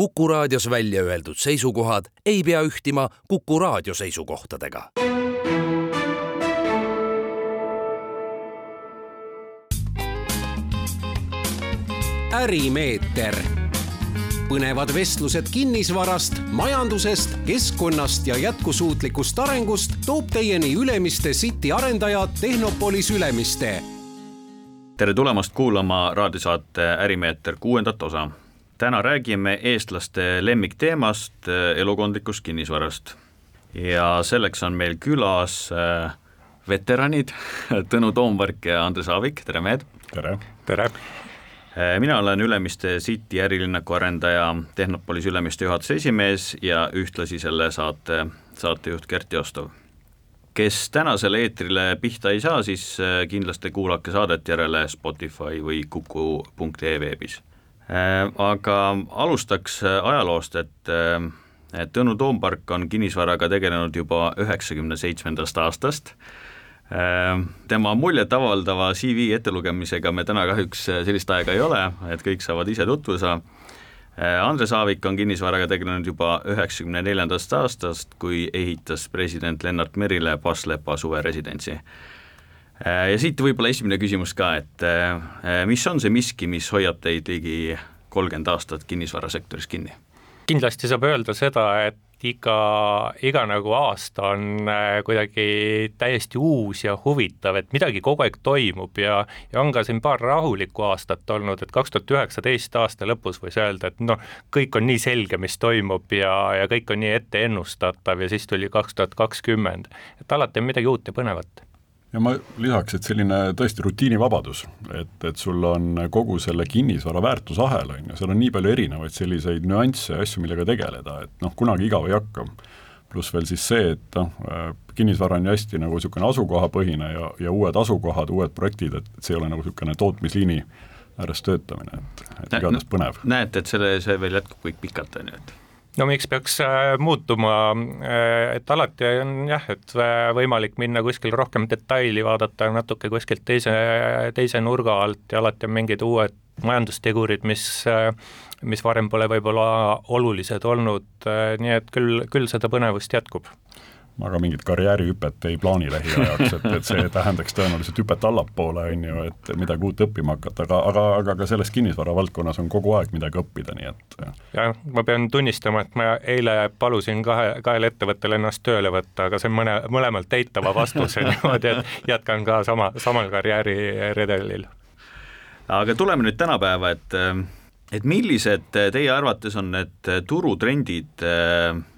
Kuku raadios välja öeldud seisukohad ei pea ühtima Kuku raadio seisukohtadega. ärimeeter, põnevad vestlused kinnisvarast, majandusest, keskkonnast ja jätkusuutlikust arengust toob teieni Ülemiste City arendaja Tehnopolis Ülemiste tere tulemast kuulama raadiosaate Ärimeeter kuuendat osa. Täna räägime eestlaste lemmikteemast, elukondlikust kinnisvarast. ja selleks on meil külas äh, veteranid Tõnu Toompark ja Andres Aavik, tere mehed! tere! tere! Äh, mina olen Ülemiste City ärilinnaku arendaja, Tehnopolis Ülemiste juhatuse esimees ja ühtlasi selle saate saatejuht Gert Jostov kes tänasele eetrile pihta ei saa, siis äh, kindlasti kuulake saadet järele Spotify või kuku.ee veebis. Äh, aga alustaks äh, ajaloost, et et Tõnu Toompark on kinnisvaraga tegelenud juba üheksakümne seitsmendast aastast, tema muljetavaldava CV ettelugemisega me täna kahjuks sellist aega ei ole, et kõik saavad ise tutvuda Äh, Andres Aavik on kinnisvaraga tegelenud juba üheksakümne neljandast aastast, kui ehitas president Lennart Merile Paslepa suveresidentsi. Äh, ja siit võib-olla esimene küsimus ka, et äh, mis on see miski, mis hoiab teid ligi kolmkümmend aastat kinnisvarasektoris kinni? kindlasti saab öelda seda, et iga, iga nagu aasta on äh, kuidagi täiesti uus ja huvitav, et midagi kogu aeg toimub ja, ja on ka siin paar rahulikku aastat olnud, et kaks tuhat üheksateist aasta lõpus võis öelda, et noh, kõik on nii selge, mis toimub ja, ja kõik on nii ette ennustatav ja siis tuli kaks tuhat kakskümmend, et alati on midagi uut ja põnevat ja ma lisaks, et selline tõesti rutiinivabadus, et, et sul on kogu selle kinnisvara väärtusahel, on ju, seal on nii palju erinevaid selliseid nüansse ja asju, millega tegeleda, et noh, kunagi igav ei hakka. pluss veel siis see, et noh, kinnisvara on ju hästi nagu niisugune asukohapõhine ja, ja uued asukohad, uued projektid, et, et see ei ole nagu niisugune tootmisliini ääres töötamine, et, et igatahes põnev. näete, et selle, see veel jätkub kõik pikalt, on ju, et no miks peaks äh, muutuma, äh, et alati on jah, et äh, võimalik minna kuskil rohkem detaili vaadata natuke kuskilt teise, teise nurga alt ja alati on mingid uued majandustegurid, mis, mis varem pole võib-olla olulised olnud, nii et küll, küll seda põnevust jätkub ma ka mingit karjäärihüpet ei plaani lähiajaks, et, et see tähendaks tõenäoliselt hüpet allapoole, on ju, et midagi uut õppima hakata, aga, aga, aga ka selles kinnisvara valdkonnas on kogu aeg midagi õppida, nii et jah, ma pean tunnistama, et ma eile palusin kahe, kahel ettevõttel ennast tööle võtta, aga see on mõne, mõlemalt eitava vastuse niimoodi, et jätkan ka sama, samal karjääriredelil. aga tuleme nüüd tänapäeva, et et millised teie arvates on need turutrendid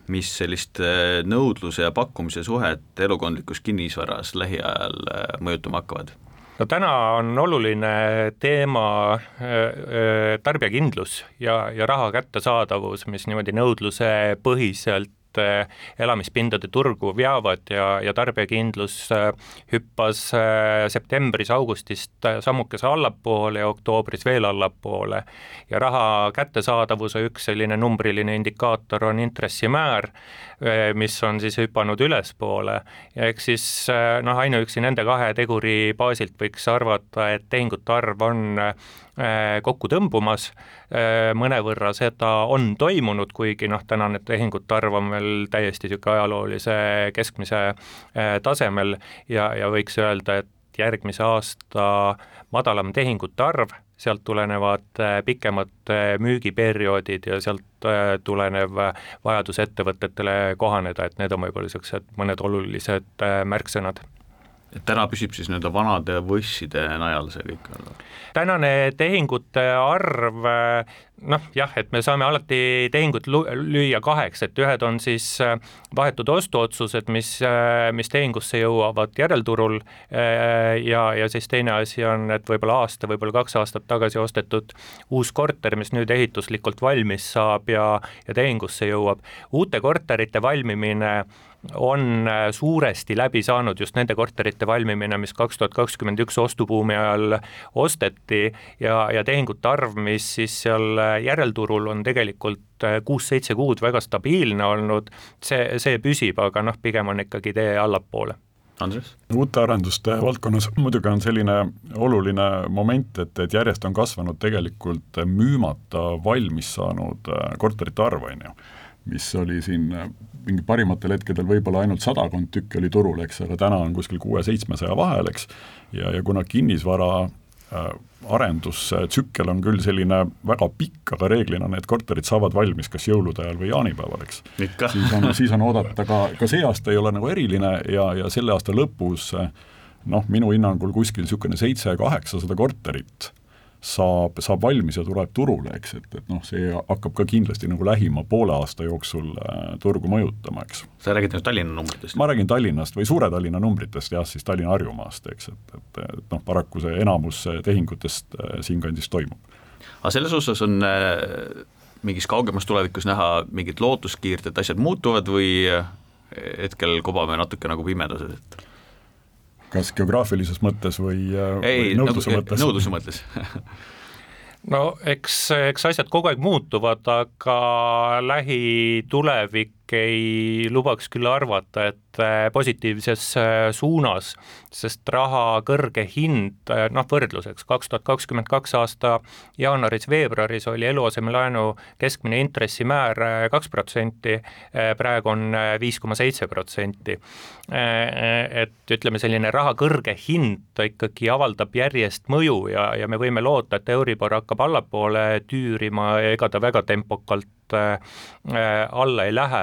mis sellist äh, nõudluse ja pakkumise suhet elukondlikus kinnisvaras lähiajal äh, mõjutama hakkavad? no täna on oluline teema äh, tarbijakindlus ja, ja raha kättesaadavus, mis niimoodi nõudluse põhiselt Eh, elamispindade turgu veavad ja, ja tarbijakindlus eh, hüppas eh, septembris-augustist sammukese allapoole ja oktoobris veel allapoole. ja raha kättesaadavuse üks selline numbriline indikaator on intressimäär, mis on siis hüpanud ülespoole. Ja eks siis noh, ainuüksi nende kahe teguri baasilt võiks arvata, et tehingute arv on Äh, kokku tõmbumas, mõnevõrra seda on toimunud, kuigi noh, tänane tehingute arv on veel täiesti niisugune ajaloolise keskmise tasemel ja, ja võiks öelda, et järgmise aasta madalam tehingute arv, sealt tulenevad pikemad müügiperioodid ja sealt tulenev vajadus ettevõtetele kohaneda, et need on võib-olla niisugused mõned olulised märksõnad et täna püsib siis nii-öelda vanade võsside najal see kõik tänane tehingute arv noh, jah, et me saame alati tehingut lüüa kaheks, et ühed on siis äh, vahetud ostuotsused, mis, äh, mis tehingusse jõuavad järelturul äh, ja, ja siis teine asi on, et võib-olla aasta, võib-olla kaks aastat tagasi ostetud uus korter, mis nüüd ehituslikult valmis saab ja, ja tehingusse jõuab. uute korterite valmimine on äh, suuresti läbi saanud just nende korterite valmimine, mis kaks tuhat kakskümmend üks ostubuumi ajal osteti ja, ja tehingute arv, mis siis seal äh, järelturul on tegelikult äh, kuus-seitse kuud väga stabiilne olnud, see, see püsib, aga noh, pigem on ikkagi tee allapoole Andres? uute arenduste valdkonnas muidugi on selline oluline moment, et, et järjest on kasvanud tegelikult müümata valmis saanud korterite arv, on ju mis oli siin äh, mingi parimatel hetkedel võib-olla ainult sadakond tükki oli turul, eks, aga täna on kuskil kuue-seitsmesaja vahel, eks, ja, ja kuna kinnisvara äh, arendustsükkel on küll selline väga pikk, aga reeglina need korterid saavad valmis kas jõulude ajal või jaanipäeval, eks. siis on, siis on oodata ka, ka see aasta ei ole nagu eriline ja, ja selle aasta lõpus noh, minu hinnangul kuskil niisugune seitse-kaheksasada korterit saab, saab valmis ja tuleb turule, eks, et, et noh, see hakkab ka kindlasti nagu lähima poole aasta jooksul äh, turgu mõjutama, eks. sa räägid nüüd Tallinna numbritest? ma räägin Tallinnast või Suure-Tallinna numbritest jah, siis Tallinna-Harjumaast, eks, et, et, et noh, paraku see enamus tehingutest äh, siinkandis toimub. aga selles osas on äh, mingis kaugemas tulevikus näha mingit lootuskiirt, et asjad muutuvad või äh, hetkel kobame natuke nagu pimeduses, et kas geograafilises mõttes või, äh, Ei, või nõudluse nagu, mõttes? nõudluse mõttes no eks, eks asjad kogu aeg muutuvad, aga lähitulevik ei lubaks küll arvata, et äh, positiivses äh, suunas, sest raha kõrge hind, äh, noh võrdluseks, kaks tuhat kakskümmend kaks aasta jaanuaris-veebruaris oli eluasemelaenu keskmine intressimäär kaks protsenti, praegu on viis koma seitse protsenti. Et ütleme, selline raha kõrge hind ta ikkagi avaldab järjest mõju ja, ja me võime loota, et Euribor hakkab allapoole tüürima, ega ta väga tempokalt alla ei lähe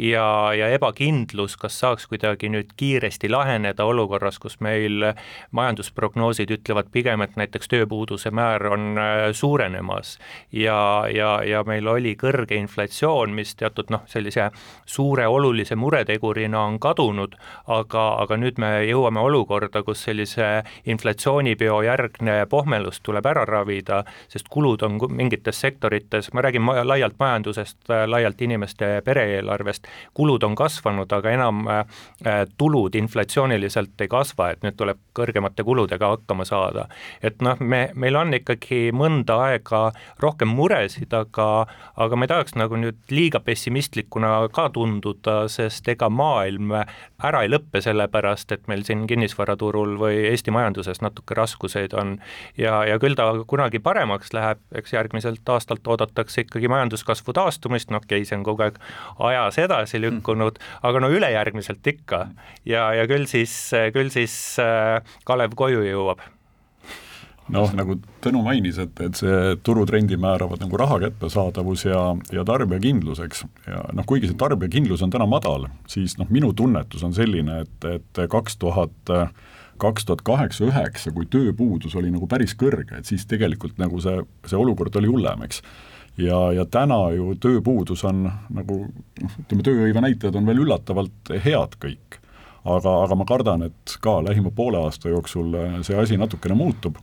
ja, ja ebakindlus, kas saaks kuidagi nüüd kiiresti laheneda olukorras, kus meil majandusprognoosid ütlevad pigem, et näiteks tööpuuduse määr on äh, suurenemas. Ja, ja, ja meil oli kõrge inflatsioon, mis teatud noh, sellise suure olulise muretegurina on kadunud, aga, aga nüüd me jõuame olukorda, kus sellise inflatsioonipeo järgne pohmelus tuleb ära ravida, sest kulud on mingites sektorites, ma räägin laialt majandusest, laialt inimeste pere-eelarvest, kulud on kasvanud, aga enam äh, tulud inflatsiooniliselt ei kasva, et nüüd tuleb kõrgemate kuludega hakkama saada. et noh, me, meil on ikkagi mõnda aega rohkem muresid, aga, aga ma ei tahaks nagu nüüd liiga pessimistlikuna ka tunduda, sest ega maailm ära ei lõppe, sellepärast et meil siin kinnisvaraturul või Eesti majanduses natuke raskuseid on ja, ja küll ta kunagi paremaks läheb, eks järgmiselt aastalt oodatakse ikkagi majanduskasvu taastumist, noh see on kogu aeg ajas edasi lükkunud, aga no ülejärgmiselt ikka. Ja, ja küll siis, küll siis äh, Kalev koju jõuab. Noh, nagu Tõnu mainis, et, et see turutrendi määravad nagu raha kättesaadavus ja, ja tarbijakindlus, eks, ja noh, kuigi see tarbijakindlus on täna madal, siis noh, minu tunnetus on selline, et, et kaks tuhat kaks tuhat kaheksa-üheksa, kui tööpuudus oli nagu päris kõrge, et siis tegelikult nagu see, see olukord oli hullem, eks ja, ja täna ju tööpuudus on nagu noh, ütleme, tööhõive näitajad on veel üllatavalt head kõik. aga, aga ma kardan, et ka lähima poole aasta jooksul see asi natukene muutub.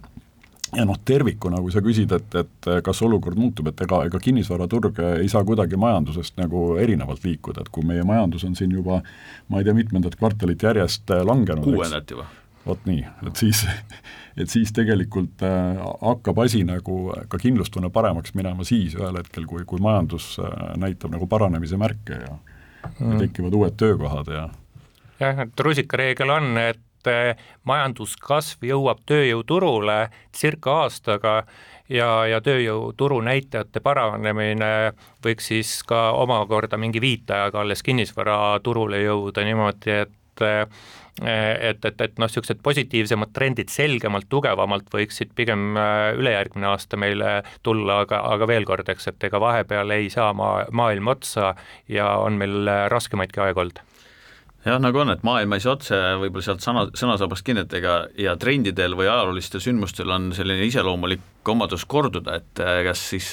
Ja noh, tervikuna, kui sa küsid, et, et kas olukord muutub, et ega, ega kinnisvaraturg ei saa kuidagi majandusest nagu erinevalt liikuda, et kui meie majandus on siin juba ma ei tea, mitmendat kvartalit järjest langenud, kuuendat juba. Vot nii, et siis, et siis tegelikult äh, hakkab asi nagu ka kindlustunne paremaks minema siis ühel hetkel, kui, kui majandus äh, näitab nagu paranemise märke ja mm. ja tekivad uued töökohad ja jah, et rusikareegel on, et äh, majanduskasv jõuab tööjõuturule circa aastaga ja, ja tööjõuturu näitajate paranemine võiks siis ka omakorda mingi viitajaga alles kinnisvaraturule jõuda niimoodi, et et, et, et noh, niisugused positiivsemad trendid selgemalt, tugevamalt võiksid pigem äh, ülejärgmine aasta meile tulla, aga, aga veel kord, eks, et ega vahepeal ei saa maa, maailm otsa ja on meil raskemaidki aegu olnud. Jah, nagu on, et maailm ei saa otse võib-olla sealt sõna, sõnasabast kinni, et ega ja trendidel või ajaloolistel sündmustel on selline iseloomulik omadus korduda, et kas siis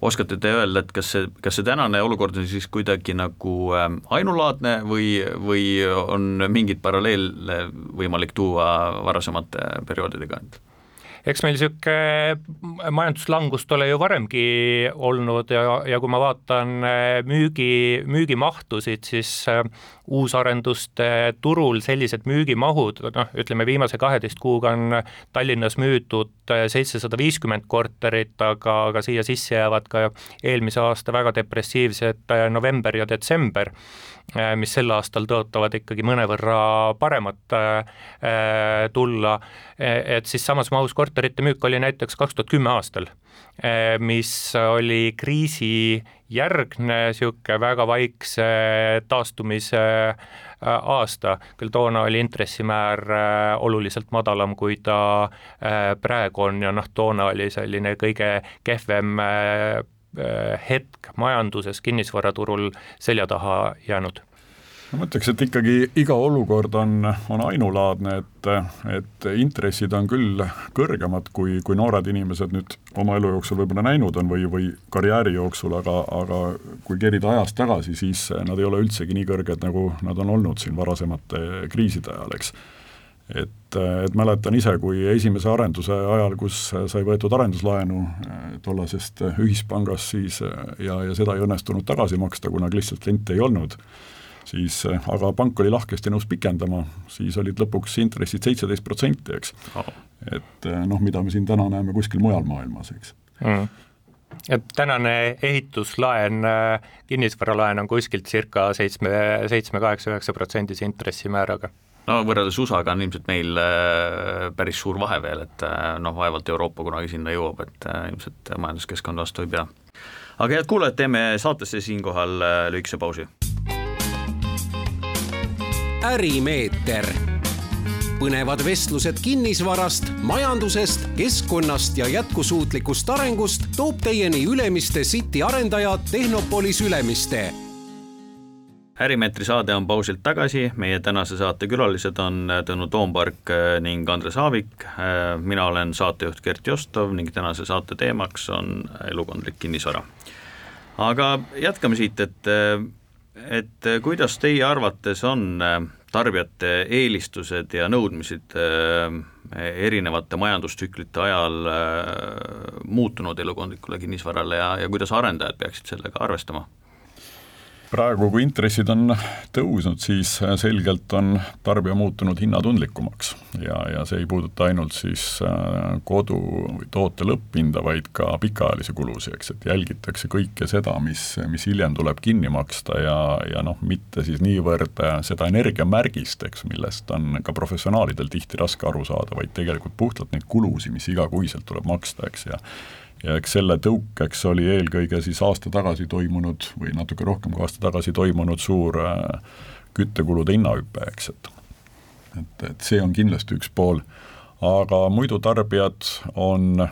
oskate te öelda, et kas see, kas see tänane olukord on siis kuidagi nagu ähm, ainulaadne või, või on mingeid paralleele võimalik tuua varasemate perioodidega? Eks meil niisugune majanduslangust ole ju varemgi olnud ja, ja kui ma vaatan äh, müügi, müügimahtusid, siis äh, uusarenduste turul sellised müügimahud, noh, ütleme viimase kaheteist kuuga on Tallinnas müüdud äh, seitsesada viiskümmend korterit, aga, aga siia sisse jäävad ka eelmise aasta väga depressiivsed november ja detsember mis sel aastal tõotavad ikkagi mõnevõrra paremat äh, äh, tulla, et siis samas mahus korterite müük oli näiteks kaks tuhat kümme aastal, mis oli kriisijärgne niisugune väga vaikse taastumise aasta, küll toona oli intressimäär oluliselt madalam, kui ta praegu on ja noh, toona oli selline kõige kehvem Äh, hetk majanduses, kinnisvaraturul selja taha jäänud? ma mõtleks, et ikkagi iga olukord on, on ainulaadne, et, et intressid on küll kõrgemad, kui, kui noored inimesed nüüd oma elu jooksul võib-olla näinud on või, või karjääri jooksul, aga, aga kui kerida ajas tagasi, siis nad ei ole üldsegi nii kõrged, nagu nad on olnud siin varasemate kriiside ajal, eks et, et mäletan ise, kui esimese arenduse ajal, kus sai võetud arenduslaenu eh, tollasest ühispangast siis ja, ja seda ei õnnestunud tagasi maksta, kuna lihtsalt kliente ei olnud, siis aga pank oli lahkesti nõus pikendama, siis olid lõpuks intressid seitseteist protsenti, eks. Et noh, mida me siin täna näeme kuskil mujal maailmas, eks. Mm. Et tänane ehituslaen, kinnisvaralaen on kuskilt circa seitsme, seitsme, kaheksa, üheksa protsendise intressimääraga no võrreldes USA-ga on ilmselt meil äh, päris suur vahe veel, et äh, noh, vaevalt Euroopa kunagi sinna jõuab, et äh, ilmselt majanduskeskkond vastu ei pea. aga head kuulajad, teeme saatesse siinkohal lühikese pausi. ärimeeter, põnevad vestlused kinnisvarast, majandusest, keskkonnast ja jätkusuutlikust arengust toob teieni Ülemiste City arendaja Tehnopolis Ülemiste ärimeetri saade on pausilt tagasi, meie tänase saate külalised on Tõnu Toompark äh, ning Andres Aavik, äh, mina olen saatejuht Gert Jostov ning tänase saate teemaks on elukondlik kinnisvara. aga jätkame siit, et, et kuidas teie arvates on tarbijate eelistused ja nõudmised erinevate majandustsüklite ajal muutunud elukondlikule kinnisvarale ja, ja kuidas arendajad peaksid sellega arvestama? Praegu, kui intressid on tõusnud, siis selgelt on tarbija muutunud hinnatundlikumaks. Ja, ja see ei puuduta ainult siis äh, kodu või toote lõpphinda, vaid ka pikaajalisi kulusid, eks, et jälgitakse kõike seda, mis, mis hiljem tuleb kinni maksta ja, ja noh, mitte siis niivõrd äh, seda energiamärgist, eks, millest on ka professionaalidel tihti raske aru saada, vaid tegelikult puhtalt neid kulusid, mis igakuiselt tuleb maksta, eks, ja ja eks selle tõukeks oli eelkõige siis aasta tagasi toimunud või natuke rohkem kui aasta tagasi toimunud suur äh, küttekulude hinnahüpe, eks, et et, et see on kindlasti üks pool, aga muidu tarbijad on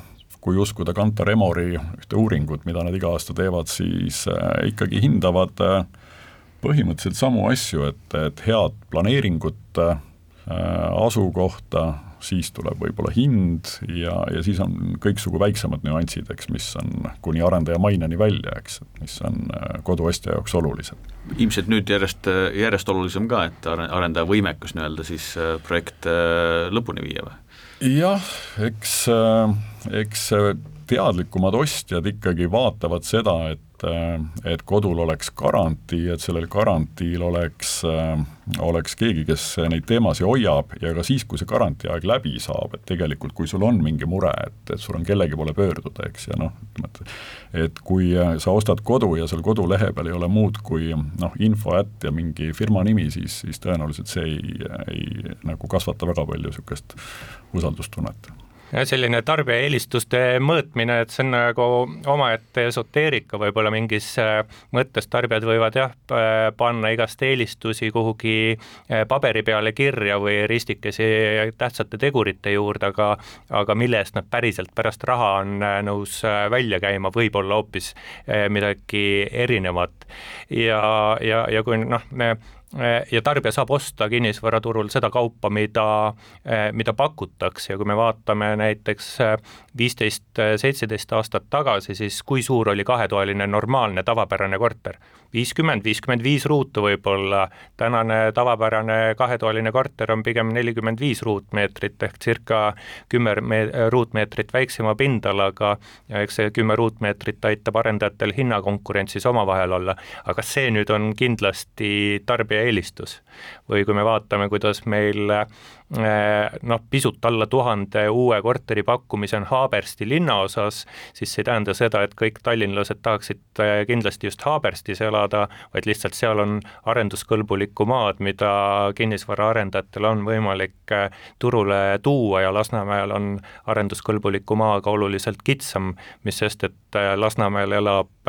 kui uskuda Kantar Emori ühte uuringut, mida nad iga aasta teevad, siis äh, ikkagi hindavad äh, põhimõtteliselt samu asju, et, et head planeeringut asukohta, siis tuleb võib-olla hind ja, ja siis on kõiksugu väiksemad nüansid, eks, mis on kuni arendaja maineni välja, eks, et mis on äh, koduostja jaoks olulised. ilmselt nüüd järjest, järjest olulisem ka, et arendaja võimekus nii-öelda siis äh, projekt äh, lõpuni viia või? jah, eks, eks teadlikumad ostjad ikkagi vaatavad seda, et et kodul oleks garantii, et sellel garantiil oleks, oleks keegi, kes neid teemasid hoiab ja ka siis, kui see garantii aeg läbi saab, et tegelikult kui sul on mingi mure, et, et sul on kellegi poole pöörduda, eks, ja noh, ütleme, et et kui sa ostad kodu ja seal kodulehe peal ei ole muud kui noh, info ätt ja mingi firma nimi, siis, siis tõenäoliselt see ei, ei nagu kasvata väga palju niisugust usaldustunnet selline tarbija eelistuste mõõtmine, et see on nagu omaette esoteerika võib-olla mingis äh, mõttes, tarbijad võivad jah, panna igast eelistusi kuhugi äh, paberi peale kirja või ristikesi tähtsate tegurite juurde, aga aga mille eest nad päriselt pärast raha on äh, nõus välja käima, võib olla hoopis midagi erinevat. ja, ja, ja kui noh, me ja tarbija saab osta kinnisvaraturul seda kaupa, mida, mida pakutakse ja kui me vaatame näiteks viisteist, seitseteist aastat tagasi, siis kui suur oli kahetoaline normaalne tavapärane korter? Viiskümmend, viiskümmend viis ruutu võib-olla, tänane tavapärane kahetoaline korter on pigem nelikümmend viis ruutmeetrit ehk circa kümme ruutmeetrit väiksema pindalaga ja eks see kümme ruutmeetrit aitab arendajatel hinnakonkurentsis omavahel olla, aga see nüüd on kindlasti tarbija eelistus. või kui me vaatame, kuidas meil noh, pisut alla tuhande uue korteri pakkumise on Haabersti linnaosas, siis see ei tähenda seda, et kõik tallinlased tahaksid äh, kindlasti just Haaberstis elada, vaid lihtsalt seal on arenduskõlbulikku maad, mida kinnisvaraarendajatel on võimalik äh, turule tuua ja Lasnamäel on arenduskõlbuliku maaga oluliselt kitsam, mis sest, et Lasnamäel elab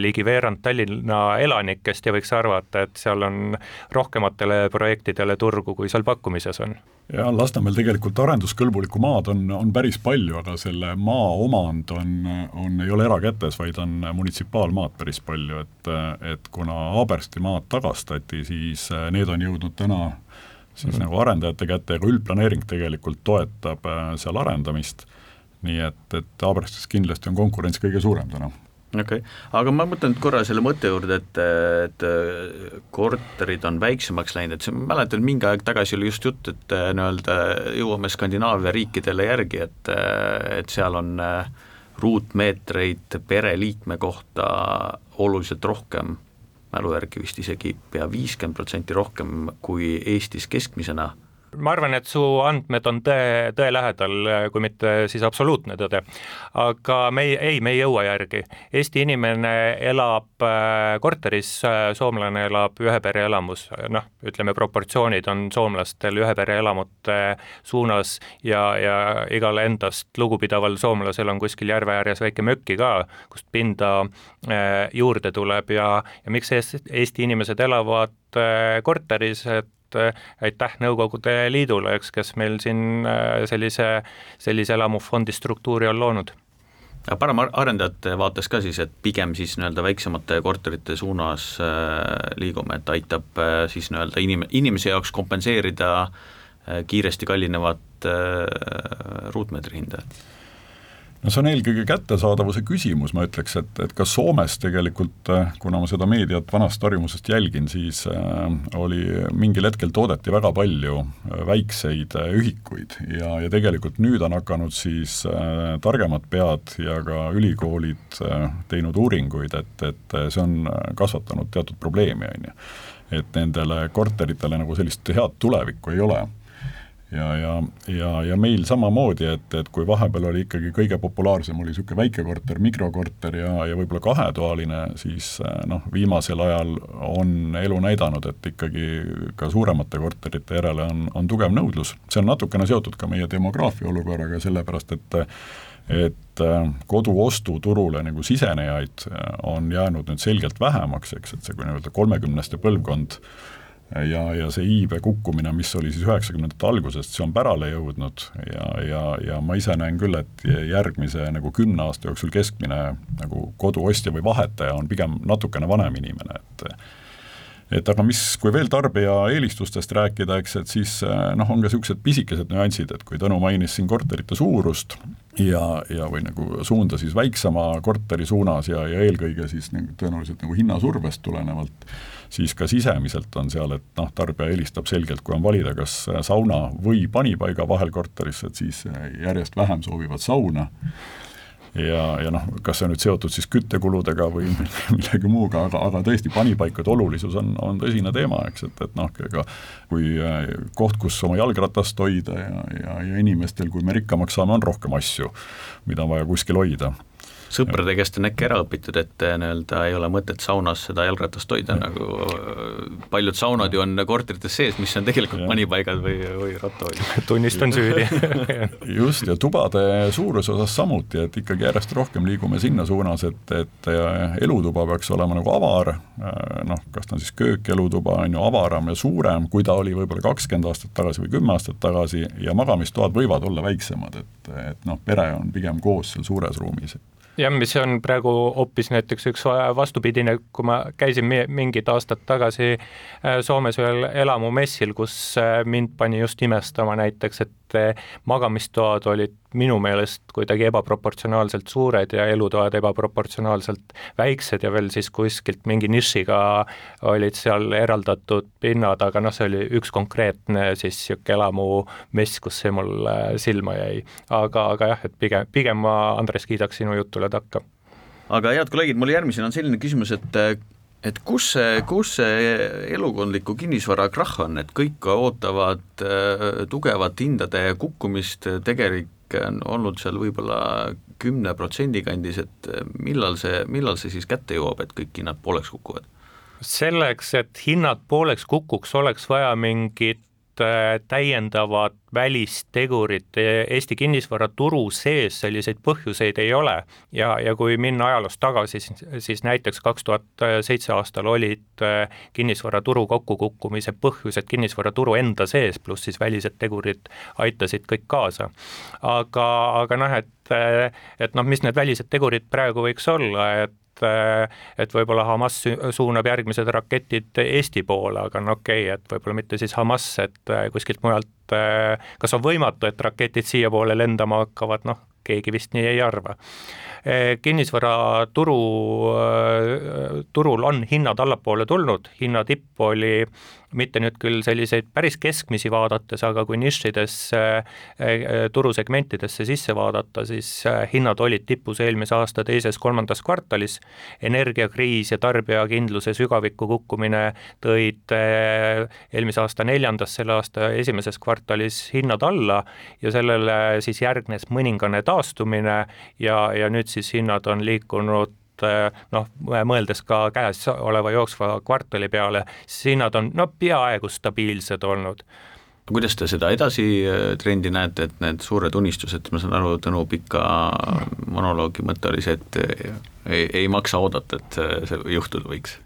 ligi veerand Tallinna elanikest ja võiks arvata, et seal on rohkematele projektidele turgu, kui seal pakkumisel sees on? jah, Lasnamäel tegelikult arenduskõlbulikku maad on, on päris palju, aga selle maa omand on, on, ei ole erakätes, vaid on munitsipaalmaad päris palju, et, et kuna Haabersti maad tagastati, siis need on jõudnud täna siis mm -hmm. nagu arendajate kätte ja ka üldplaneering tegelikult toetab äh, seal arendamist, nii et, et Haaberstis kindlasti on konkurents kõige suurem täna okei okay., aga ma mõtlen korra selle mõtte juurde, et, et korterid on väiksemaks läinud, et ma mäletan, mingi aeg tagasi oli just jutt, et nii-öelda jõuame Skandinaavia riikidele järgi, et, et seal on ruutmeetreid pereliikme kohta oluliselt rohkem, mälu järgi vist isegi pea viiskümmend protsenti rohkem kui Eestis keskmisena ma arvan, et su andmed on tõe, tõe lähedal, kui mitte siis absoluutne tõde. aga me ei, ei, me ei jõua järgi. Eesti inimene elab äh, korteris, äh, soomlane elab ühe pere elamus, noh, ütleme proportsioonid on soomlastel ühe pere elamute suunas ja, ja igal endast lugupidaval soomlasel on kuskil järve ääres väike mökki ka, kust pinda äh, juurde tuleb ja, ja miks Eesti inimesed elavad korteris, et aitäh Nõukogude Liidule, eks, kes meil siin äh, sellise, sellise elamufondi struktuuri on loonud aga parem arendajate vaates ka siis, et pigem siis nii-öelda väiksemate korterite suunas äh, liigume, et aitab siis nii-öelda inim-, inimese jaoks kompenseerida kiiresti kallinevat ruutmeetri hinda? No see on eelkõige kättesaadavuse küsimus, ma ütleks, et, et ka Soomes tegelikult, äh, kuna ma seda meediat vanast harjumusest jälgin, siis äh, oli mingil hetkel toodeti väga palju äh, väikseid ühikuid ja, ja tegelikult nüüd on hakanud siis targemad pead ja ka ülikoolid teinud uuringuid, et, et see on kasvatanud teatud probleemi, on ju. et nendele korteritele nagu sellist head tulevikku ei ole ja, ja, ja, ja meil samamoodi, et, et kui vahepeal oli ikkagi kõige populaarsem oli niisugune väikekorter, mikrokorter ja, ja võib-olla kahetoaline, siis eh, noh, viimasel ajal on elu näidanud, et ikkagi ka suuremate korterite järele on, on tugev nõudlus. see on natukene seotud ka meie demograafia olukorraga, sellepärast et et eh, koduostuturule nagu sisenejaid eh, on jäänud nüüd selgelt vähemaks, eks, et see kui nii-öelda kolmekümneste põlvkond äh, ja, ja see iibe kukkumine, mis oli siis üheksakümnendate algusest, see on pärale jõudnud. Ja, ja, ja ma ise näen küll, et järgmise nagu kümne aasta jooksul keskmine nagu koduostja või vahetaja on pigem natukene vanem inimene, et et aga mis, kui veel tarbija eelistustest rääkida, eks, et siis noh, on ka niisugused pisikesed nüansid, et kui Tõnu mainis siin korterite suurust ja, ja või nagu suunda siis väiksema korteri suunas ja, ja eelkõige siis nagu tõenäoliselt nagu hinnasurvest tulenevalt, siis ka sisemiselt on seal, et noh, tarbija eelistab selgelt, kui on valida, kas sauna või panipaiga vahel korterisse, et siis järjest vähem soovivad sauna ja, ja noh, kas see on nüüd seotud siis küttekuludega või millegi muuga, aga, aga tõesti, panipaikade olulisus on, on tõsine teema, eks, et, et noh, ega kui äh, koht, kus oma jalgratast hoida ja, ja, ja inimestel, kui me rikkamaks saame, on rohkem asju, mida on vaja kuskil hoida sõprade käest on äkki ära õpitud, et eh, nii-öelda ei ole mõtet saunas seda jalgratast hoida, nagu eh, paljud saunad ju on korterites sees, mis on tegelikult panipaigad või, või rattahoidjad. tunnistan süüdi. Just, ja tubade suuruse osas samuti, et ikkagi järjest rohkem liigume sinna suunas, et, et eh, elutuba peaks olema nagu avar, noh, kas ta on siis köök, elutuba, on ju, avaram ja suurem, kui ta oli võib-olla kakskümmend aastat tagasi või kümme aastat tagasi ja magamistoad võivad olla väiksemad, et, et noh, pere on pigem koos seal suures ruumis jah, mis on praegu hoopis näiteks üks vastupidine, kui ma käisin mingid aastad tagasi äh, Soomes ühel elamumessil, kus äh, mind pani just imestama näiteks, et magamistoad olid minu meelest kuidagi ebaproportsionaalselt suured ja elutoad ebaproportsionaalselt väiksed ja veel siis kuskilt mingi nišiga olid seal eraldatud pinnad, aga noh, see oli üks konkreetne siis niisugune elamumess, kus see mul silma jäi. aga, aga jah, et pigem, pigem ma, Andres, kiidaks sinu jutule takka. aga head kolleegid, mul järgmisena on selline küsimus, et et kus see, kus see elukondliku kinnisvara krahh on, et kõik ootavad äh, tugevat hindade kukkumist, tegelik on olnud seal võib-olla kümne protsendi kandis, et millal see, millal see siis kätte jõuab, et kõik hinnad pooleks kukuvad? selleks, et hinnad pooleks kukuks, oleks vaja mingit Äh, täiendavad välistegurid Eesti kinnisvaraturu sees selliseid põhjuseid ei ole ja, ja kui minna ajaloos tagasi, siis, siis näiteks kaks tuhat seitse aastal olid äh, kinnisvaraturu kokkukukkumise põhjused kinnisvaraturu enda sees, pluss siis välised tegurid aitasid kõik kaasa. aga, aga noh, et, et noh, mis need välised tegurid praegu võiks olla, et et, et võib-olla Hamas suunab järgmised raketid Eesti poole, aga no okei okay,, et võib-olla mitte siis Hamas, et kuskilt mujalt, kas on võimatu, et raketid siiapoole lendama hakkavad, noh, keegi vist nii ei arva. kinnisvaraturu, turul on hinnad allapoole tulnud, hinnatipp oli mitte nüüd küll selliseid päris keskmisi vaadates, aga kui nišidesse äh, turusegmentidesse sisse vaadata, siis äh, hinnad olid tipus eelmise aasta teises-kolmandas kvartalis, energiakriis ja tarbijakindluse sügaviku kukkumine tõid eelmise aasta neljandas, selle aasta esimeses kvartalis hinnad alla ja sellele siis järgnes mõningane taastumine ja, ja nüüd siis hinnad on liikunud eh, noh, mõeldes ka käes oleva jooksva kvartali peale, siis hinnad on no peaaegu stabiilsed olnud kuidas te seda edasitrendi eh, näete, et need suured unistused, ma saan aru, Tõnu pika monoloogi mõte oli see, et ei, ei maksa oodata, et see juhtuda võiks?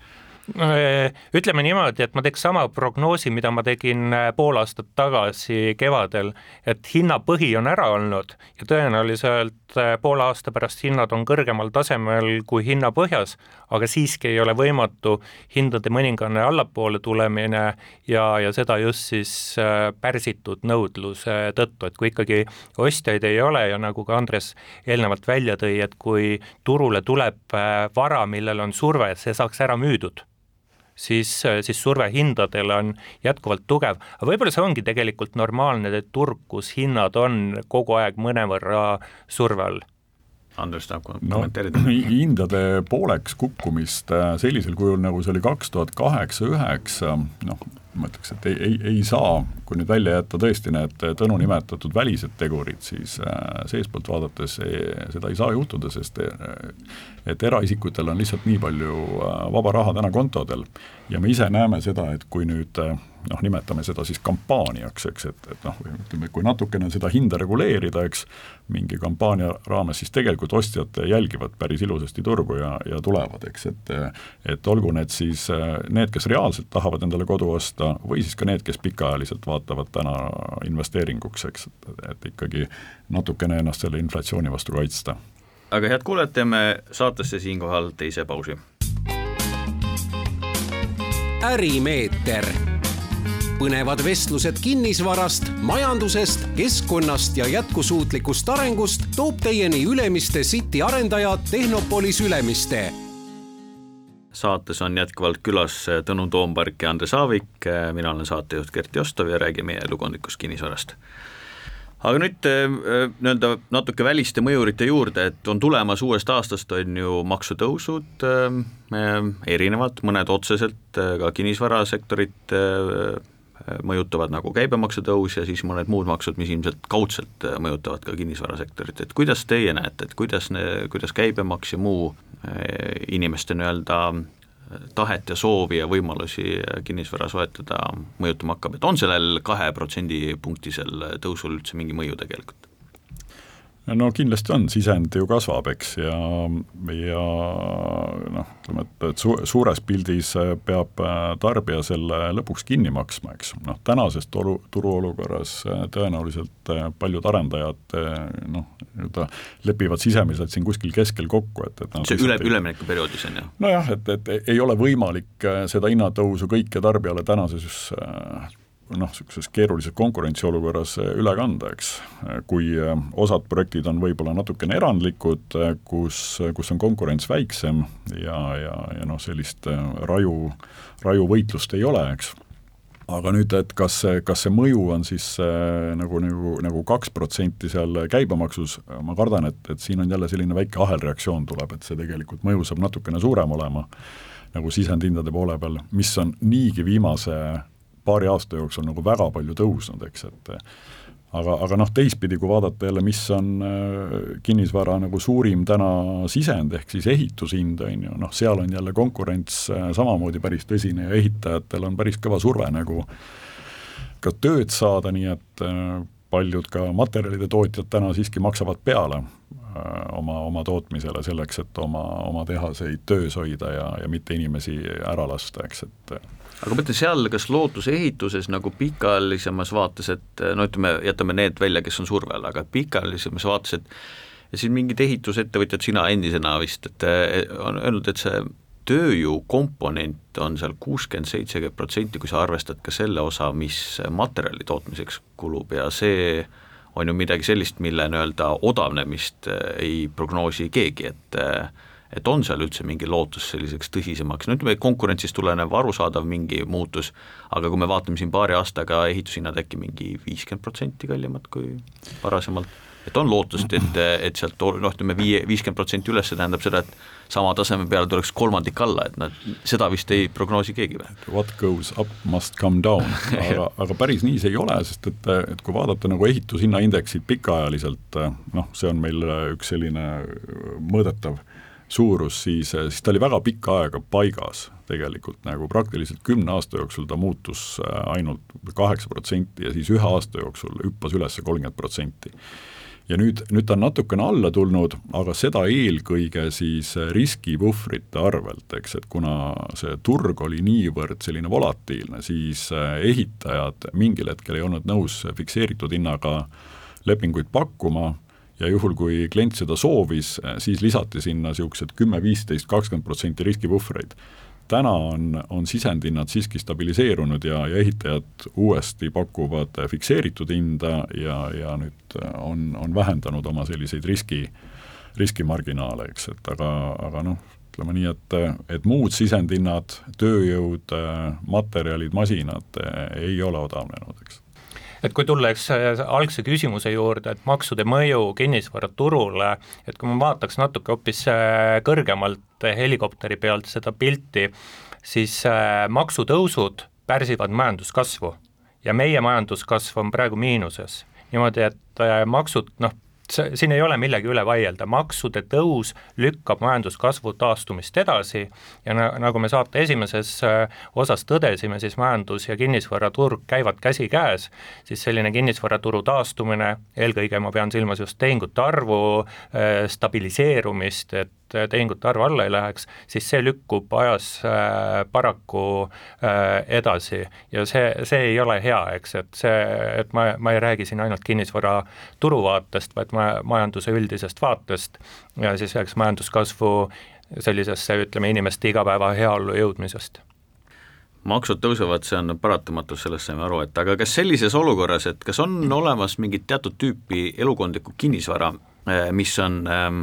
Ütleme niimoodi, et ma teeks sama prognoosi, mida ma tegin äh, pool aastat tagasi kevadel, et hinnapõhi on ära olnud ja tõenäoliselt äh, poole aasta pärast hinnad on kõrgemal tasemel kui hinnapõhjas, aga siiski ei ole võimatu hindade mõningane allapoole tulemine ja, ja seda just siis äh, pärsitud nõudluse tõttu, et kui ikkagi ostjaid ei ole ja nagu ka Andres eelnevalt välja tõi, et kui turule tuleb vara, millel on surve, see saaks ära müüdud siis, siis surve hindadele on jätkuvalt tugev, aga võib-olla see ongi tegelikult normaalne turg, kus hinnad on kogu aeg mõnevõrra surve all Andres tahab kommenteerida no,. hindade pooleks kukkumist äh, sellisel kujul, nagu see oli kaks tuhat kaheksa, üheksa, noh, ma ütleks, et ei, ei, ei saa, kui nüüd välja jätta tõesti need Tõnu nimetatud välised tegurid, siis äh, seestpoolt vaadates ei, seda ei saa juhtuda, sest äh, et eraisikutel on lihtsalt nii palju äh, vaba raha täna kontodel. Ja me ise näeme seda, et kui nüüd äh, noh, nimetame seda siis kampaaniaks, eks, et, et noh, ütleme, kui natukene seda hinda reguleerida, eks, mingi kampaania raames, siis tegelikult ostjad jälgivad päris ilusasti turgu ja, ja tulevad, eks, et et olgu need siis need, kes reaalselt tahavad endale kodu osta, või siis ka need, kes pikaajaliselt vaatavad täna investeeringuks, eks, et, et ikkagi natukene ennast selle inflatsiooni vastu kaitsta. aga head kuulajad, teeme saatesse siinkohal teise pausi. ärimeeter põnevad vestlused kinnisvarast, majandusest, keskkonnast ja jätkusuutlikust arengust toob teieni Ülemiste City arendaja Tehnopolis Ülemiste. saates on jätkuvalt külas Tõnu Toompark ja Andres Aavik, mina olen saatejuht Gert Jostov ja räägime elukondlikust kinnisvarast aga nüüd äh, nii-öelda natuke väliste mõjurite juurde, et on tulemas uuest aastast, on ju maksutõusud äh, erinevad, mõned otseselt äh, ka kinnisvarasektorit mõjutavad nagu käibemaksu tõus ja siis mõned muud maksud, mis ilmselt kaudselt mõjutavad ka kinnisvarasektorit, et kuidas teie näete, et kuidas, kuidas käibemaks ja muu eh, inimeste nii-öelda tahet ja soovi ja võimalusi kinnisvara soetada mõjutama hakkab, et on sellel kahe protsendipunktisel tõusul üldse mingi mõju tegelikult? No kindlasti on, sisend ju kasvab, eks, ja, ja noh, ütleme, et, et su-, suures pildis peab äh, tarbija selle lõpuks kinni maksma, eks, noh, tänases turu, turuolukorras äh, tõenäoliselt äh, paljud arendajad noh, nii-öelda lepivad sisemiselt siin kuskil keskel kokku, et, et noh, see üle, üleminekuperioodis on ju? nojah, et, et ei ole võimalik seda hinnatõusu kõike tarbijale tänases noh, niisuguses keerulises konkurentsiolukorras eh, üle kanda, eks. kui eh, osad projektid on võib-olla natukene erandlikud, eh, kus, kus on konkurents väiksem ja, ja, ja noh, sellist raju, raju võitlust ei ole, eks aga nüüd, et kas kas see mõju on siis äh, nagu, nagu, nagu kaks protsenti seal käibemaksus, ma kardan, et, et siin on jälle selline väike ahelreaktsioon tuleb, et see tegelikult mõju saab natukene suurem olema, nagu sisendhindade poole peal, mis on niigi viimase paari aasta jooksul nagu väga palju tõusnud, eks, et aga, aga noh, teistpidi, kui vaadata jälle, mis on äh, kinnisvara nagu suurim täna sisend, ehk siis ehitushind, on ju, noh, seal on jälle konkurents äh, samamoodi päris tõsine ja ehitajatel on päris kõva surve nagu ka tööd saada, nii et äh, paljud ka materjalide tootjad täna siiski maksavad peale oma, oma tootmisele selleks, et oma, oma tehaseid töös hoida ja, ja mitte inimesi ära lasta, eks, et aga ma ütlen seal, kas lootusehituses nagu pikaajalisemas vaates, et no ütleme, jätame need välja, kes on surve all, aga pikaajalisemas vaates, et siin mingid ehitusettevõtjad, sina endisena vist, et on öelnud, et see tööjõukomponent on seal kuuskümmend, seitsekümmend protsenti, kui sa arvestad ka selle osa, mis materjali tootmiseks kulub ja see on ju midagi sellist, mille nii-öelda odavnemist ei prognoosi keegi, et et on seal üldse mingi lootus selliseks tõsisemaks, no ütleme, konkurentsist tulenev arusaadav mingi muutus, aga kui me vaatame siin paari aastaga ehitushinnad äkki mingi viiskümmend protsenti kallimad kui varasemalt, et on lootust, et, et sealt noh, ütleme viie, viiskümmend protsenti üles, see tähendab seda, et sama taseme peale tuleks kolmandik alla, et nad, seda vist ei prognoosi keegi või? What goes up must come down, aga, aga päris nii see ei ole, sest et, et kui vaadata nagu ehitushinnaindeksit pikaajaliselt, noh, see on meil üks selline mõõdetav suurus, siis, siis ta oli väga pikka aega paigas tegelikult, nagu praktiliselt kümne aasta jooksul ta muutus äh, ainult kaheksa protsenti ja siis ühe aasta jooksul hüppas üles kolmkümmend protsenti. Ja nüüd, nüüd ta on natukene alla tulnud, aga seda eelkõige siis riskipuhvrite arvelt, eks, et kuna see turg oli niivõrd selline volatiilne, siis äh, ehitajad mingil hetkel ei olnud nõus fikseeritud hinnaga lepinguid pakkuma ja juhul, kui klient seda soovis, siis lisati sinna niisugused kümme, viisteist, kakskümmend protsenti riskipuhvreid. täna on, on sisendhinnad siiski stabiliseerunud ja, ja ehitajad uuesti pakuvad fikseeritud hinda ja, ja nüüd on, on vähendanud oma selliseid riski, riskimarginaale, eks, et aga, aga noh, ütleme nii, et, et muud sisendhinnad, tööjõud, materjalid, masinad ei ole odavnenud, eks et kui tulla, eks algse küsimuse juurde, et maksude mõju kinnisvaraturule, et kui ma vaataks natuke hoopis äh, kõrgemalt helikopteri pealt seda pilti, siis äh, maksutõusud pärsivad majanduskasvu ja meie majanduskasv on praegu miinuses. niimoodi, et äh, maksud noh, siin ei ole millegi üle vaielda, maksude tõus lükkab majanduskasvu taastumist edasi ja na-, nagu me saate esimeses äh, osas tõdesime, siis majandus- ja kinnisvaraturg käivad käsikäes, siis selline kinnisvaraturu taastumine, eelkõige ma pean silmas just tehingute arvu äh, stabiliseerumist, et tehingute arv alla ei läheks, siis see lükkub ajas äh, paraku äh, edasi. Ja see, see ei ole hea, eks, et see, et ma, ma ei räägi siin ainult kinnisvaraturu vaatest, vaid ma, majanduse üldisest vaatest ja siis eks majanduskasvu sellisesse, ütleme, inimeste igapäeva heaollu jõudmisest. Maksud tõusevad, see on paratamatus, sellest saime aru, et aga kas sellises olukorras, et kas on olemas mingit teatud tüüpi elukondlikku kinnisvara, äh, mis on ähm,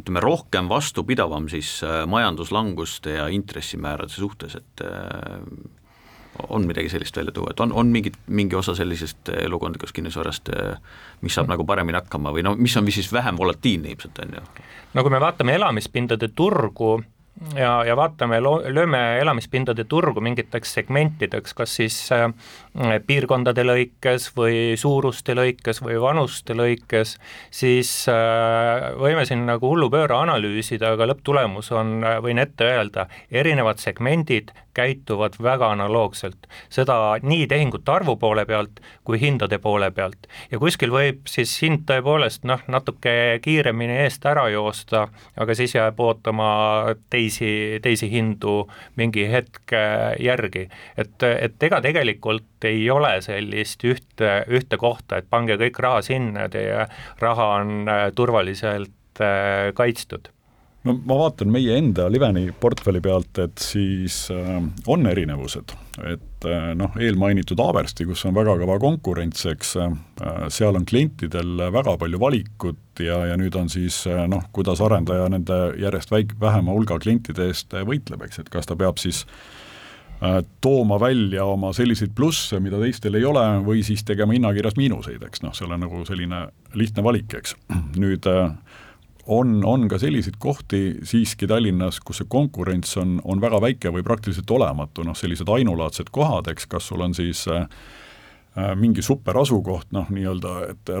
ütleme, rohkem vastupidavam siis äh, majanduslanguste ja intressimäärade suhtes, et äh, on midagi sellist välja tuua, et on, on mingit, mingi osa sellisest elukondlikust kinnisvarast, äh, mis saab nagu paremini hakkama või no mis on siis vähem volatiilne ilmselt, on ju? no kui me vaatame elamispindade turgu, ja, ja vaatame, lööme elamispindade turgu mingiteks segmentideks, kas siis äh, piirkondade lõikes või suuruste lõikes või vanuste lõikes, siis äh, võime siin nagu hullupööra analüüsida, aga lõpptulemus on, võin ette öelda, erinevad segmendid käituvad väga analoogselt, seda nii tehingute arvu poole pealt kui hindade poole pealt. ja kuskil võib siis hind tõepoolest noh, natuke kiiremini eest ära joosta, aga siis jääb ootama teisi, teisi hindu mingi hetk järgi. et, et ega tegelikult ei ole sellist ühte, ühte kohta, et pange kõik raha sinna, teie raha on turvaliselt kaitstud. No ma vaatan meie enda Liveni portfelli pealt, et siis äh, on erinevused, et äh, noh, eelmainitud Haabersti, kus on väga kõva konkurents, eks äh,, seal on klientidel väga palju valikut ja, ja nüüd on siis äh, noh, kuidas arendaja nende järjest väik-, vähema hulga klientide eest äh, võitleb, eks, et kas ta peab siis äh, tooma välja oma selliseid plusse, mida teistel ei ole, või siis tegema hinnakirjas miinuseid, eks noh, seal on nagu selline lihtne valik, eks. nüüd äh, on, on ka selliseid kohti siiski Tallinnas, kus see konkurents on, on väga väike või praktiliselt olematu, noh sellised ainulaadsed kohad, eks, kas sul on siis äh, äh mingi super asukoht, noh nii-öelda, et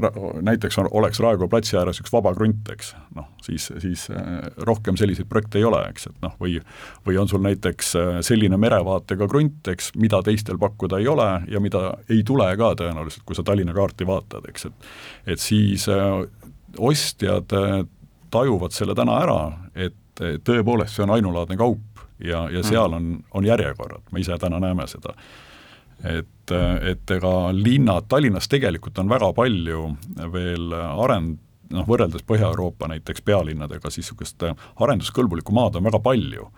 näiteks on, oleks Raekoja platsi ääres üks vaba krunt, eks, noh siis, siis äh, rohkem selliseid projekte ei ole, eks, et noh, või või on sul näiteks äh, selline merevaatega krunt, eks, mida teistel pakkuda ei ole ja mida ei tule ka tõenäoliselt, kui sa Tallinna kaarti vaatad, eks, et et siis ostjad tajuvad selle täna ära, et tõepoolest see on ainulaadne kaup ja, ja seal on, on järjekorrad, me ise täna näeme seda. Et, et ega linnad, Tallinnas tegelikult on väga palju veel arend-, noh, võrreldes Põhja-Euroopa näiteks pealinnadega, siis niisugust arenduskõlbulikku maad on väga palju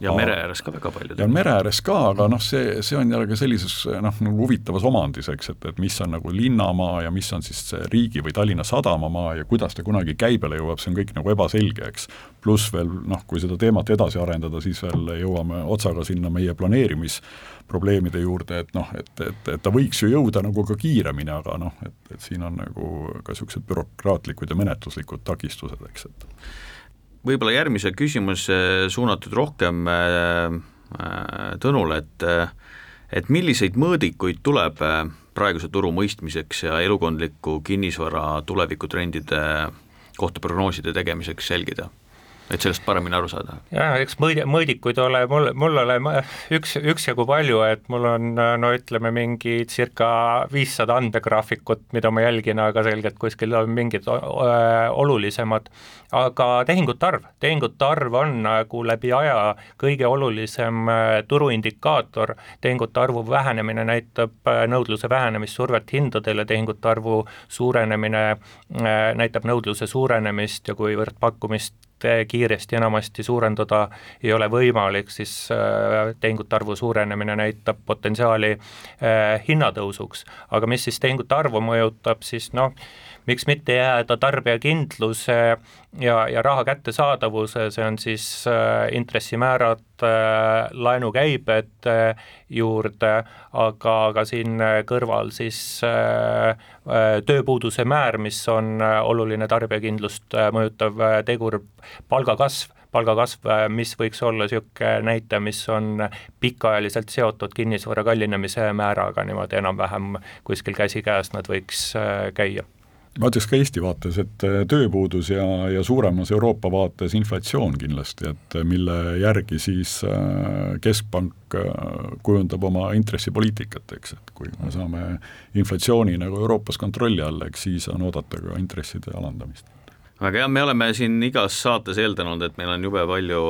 ja mere ääres ka väga palju. ja mere ääres ka, aga noh, see, see on jällegi sellises noh, nagu huvitavas omandis, eks, et, et mis on nagu linnamaa ja mis on siis riigi või Tallinna sadamamaa ja kuidas ta kunagi käibele jõuab, see on kõik nagu ebaselge, eks. pluss veel noh, kui seda teemat edasi arendada, siis veel jõuame otsaga sinna meie planeerimisprobleemide juurde, et noh, et, et, et ta võiks ju jõuda nagu ka kiiremini, aga noh, et, et siin on nagu ka niisugused bürokraatlikud ja menetluslikud takistused, eks, et võib-olla järgmise küsimuse suunatud rohkem äh, äh, Tõnule, et et milliseid mõõdikuid tuleb äh, praeguse turu mõistmiseks ja elukondliku kinnisvara tulevikutrendide kohta prognooside tegemiseks jälgida? Et sellest paremini aru saada? jaa, eks mõõdi-, mõõdikuid ole mul, mul ole üks, üksjagu palju, et mul on no ütleme, mingi circa viissada andmegraafikut, mida ma jälgin, aga selgelt kuskil on mingid olulisemad, aga tehingute arv, tehingute arv on nagu läbi aja kõige olulisem turuindikaator, tehingute arvu vähenemine näitab nõudluse vähenemist, survet hindadele, tehingute arvu suurenemine näitab nõudluse suurenemist ja kuivõrd pakkumist kiiresti enamasti suurendada ei ole võimalik, siis eh, tehingute arvu suurenemine näitab potentsiaali eh, hinnatõusuks. aga mis siis tehingute arvu mõjutab, siis noh, miks mitte jääda tarbijakindluse ja, ja raha kättesaadavuse, see on siis äh, intressimäärad äh,, laenukäibed äh, juurde, aga, aga siin kõrval siis tööpuuduse määr, mis on oluline tarbijakindlust mõjutav tegur, palgakasv palgakasv, mis võiks olla niisugune näitaja, mis on pikaajaliselt seotud kinnisvara kallinemise määraga, niimoodi enam-vähem kuskil käsikäes nad võiks käia ma ütleks ka Eesti vaates, et äh, tööpuudus ja, ja suuremas Euroopa vaates inflatsioon kindlasti, et äh, mille järgi siis äh, Keskpank kujundab oma intressipoliitikat, eks, et kui me saame inflatsiooni nagu Euroopas kontrolli alla, eks siis on oodata ka intresside alandamist. väga hea, me oleme siin igas saates eeldanud, et meil on jube palju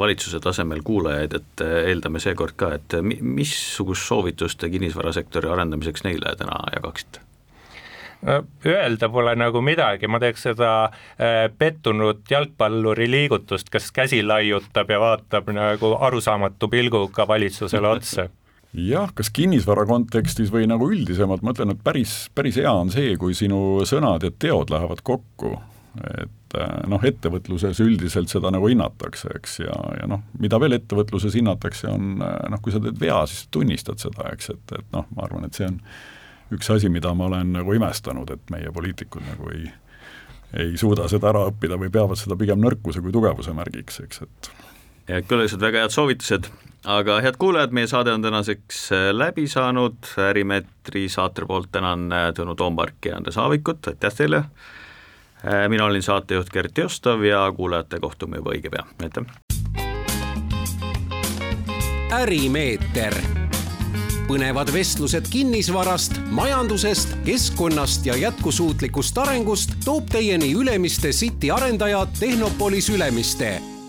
valitsuse tasemel kuulajaid, et eeldame seekord ka, et missugust soovitust te kinnisvarasektori arendamiseks neile täna jagaksite? Öelda pole nagu midagi, ma teeks seda äh, pettunud jalgpalluri liigutust, kes käsi laiutab ja vaatab nagu arusaamatu pilguga valitsusele otsa jah, kas kinnisvara kontekstis või nagu üldisemalt, ma ütlen, et päris, päris hea on see, kui sinu sõnad ja teod lähevad kokku. et äh, noh, ettevõtluses üldiselt seda nagu hinnatakse, eks, ja, ja noh, mida veel ettevõtluses hinnatakse, on äh, noh, kui sa teed vea, siis tunnistad seda, eks, et, et noh, ma arvan, et see on üks asi, mida ma olen nagu imestanud, et meie poliitikud nagu ei, ei suuda seda ära õppida või peavad seda pigem nõrkuse kui tugevuse märgiks, eks, et ja külalised, väga head soovitused, aga head kuulajad, meie saade on tänaseks äh, läbi saanud, Ärimeetri saate poolt tänan äh, Tõnu Toomparki ja Andres Aavikut, aitäh teile, äh, mina olin saatejuht Gert Jostov ja kuulajate kohtume juba õige pea, aitäh! ärimeeter. Põnevad vestlused kinnisvarast, majandusest, keskkonnast ja jätkusuutlikust arengust toob teieni Ülemiste City arendaja Tehnopolis Ülemiste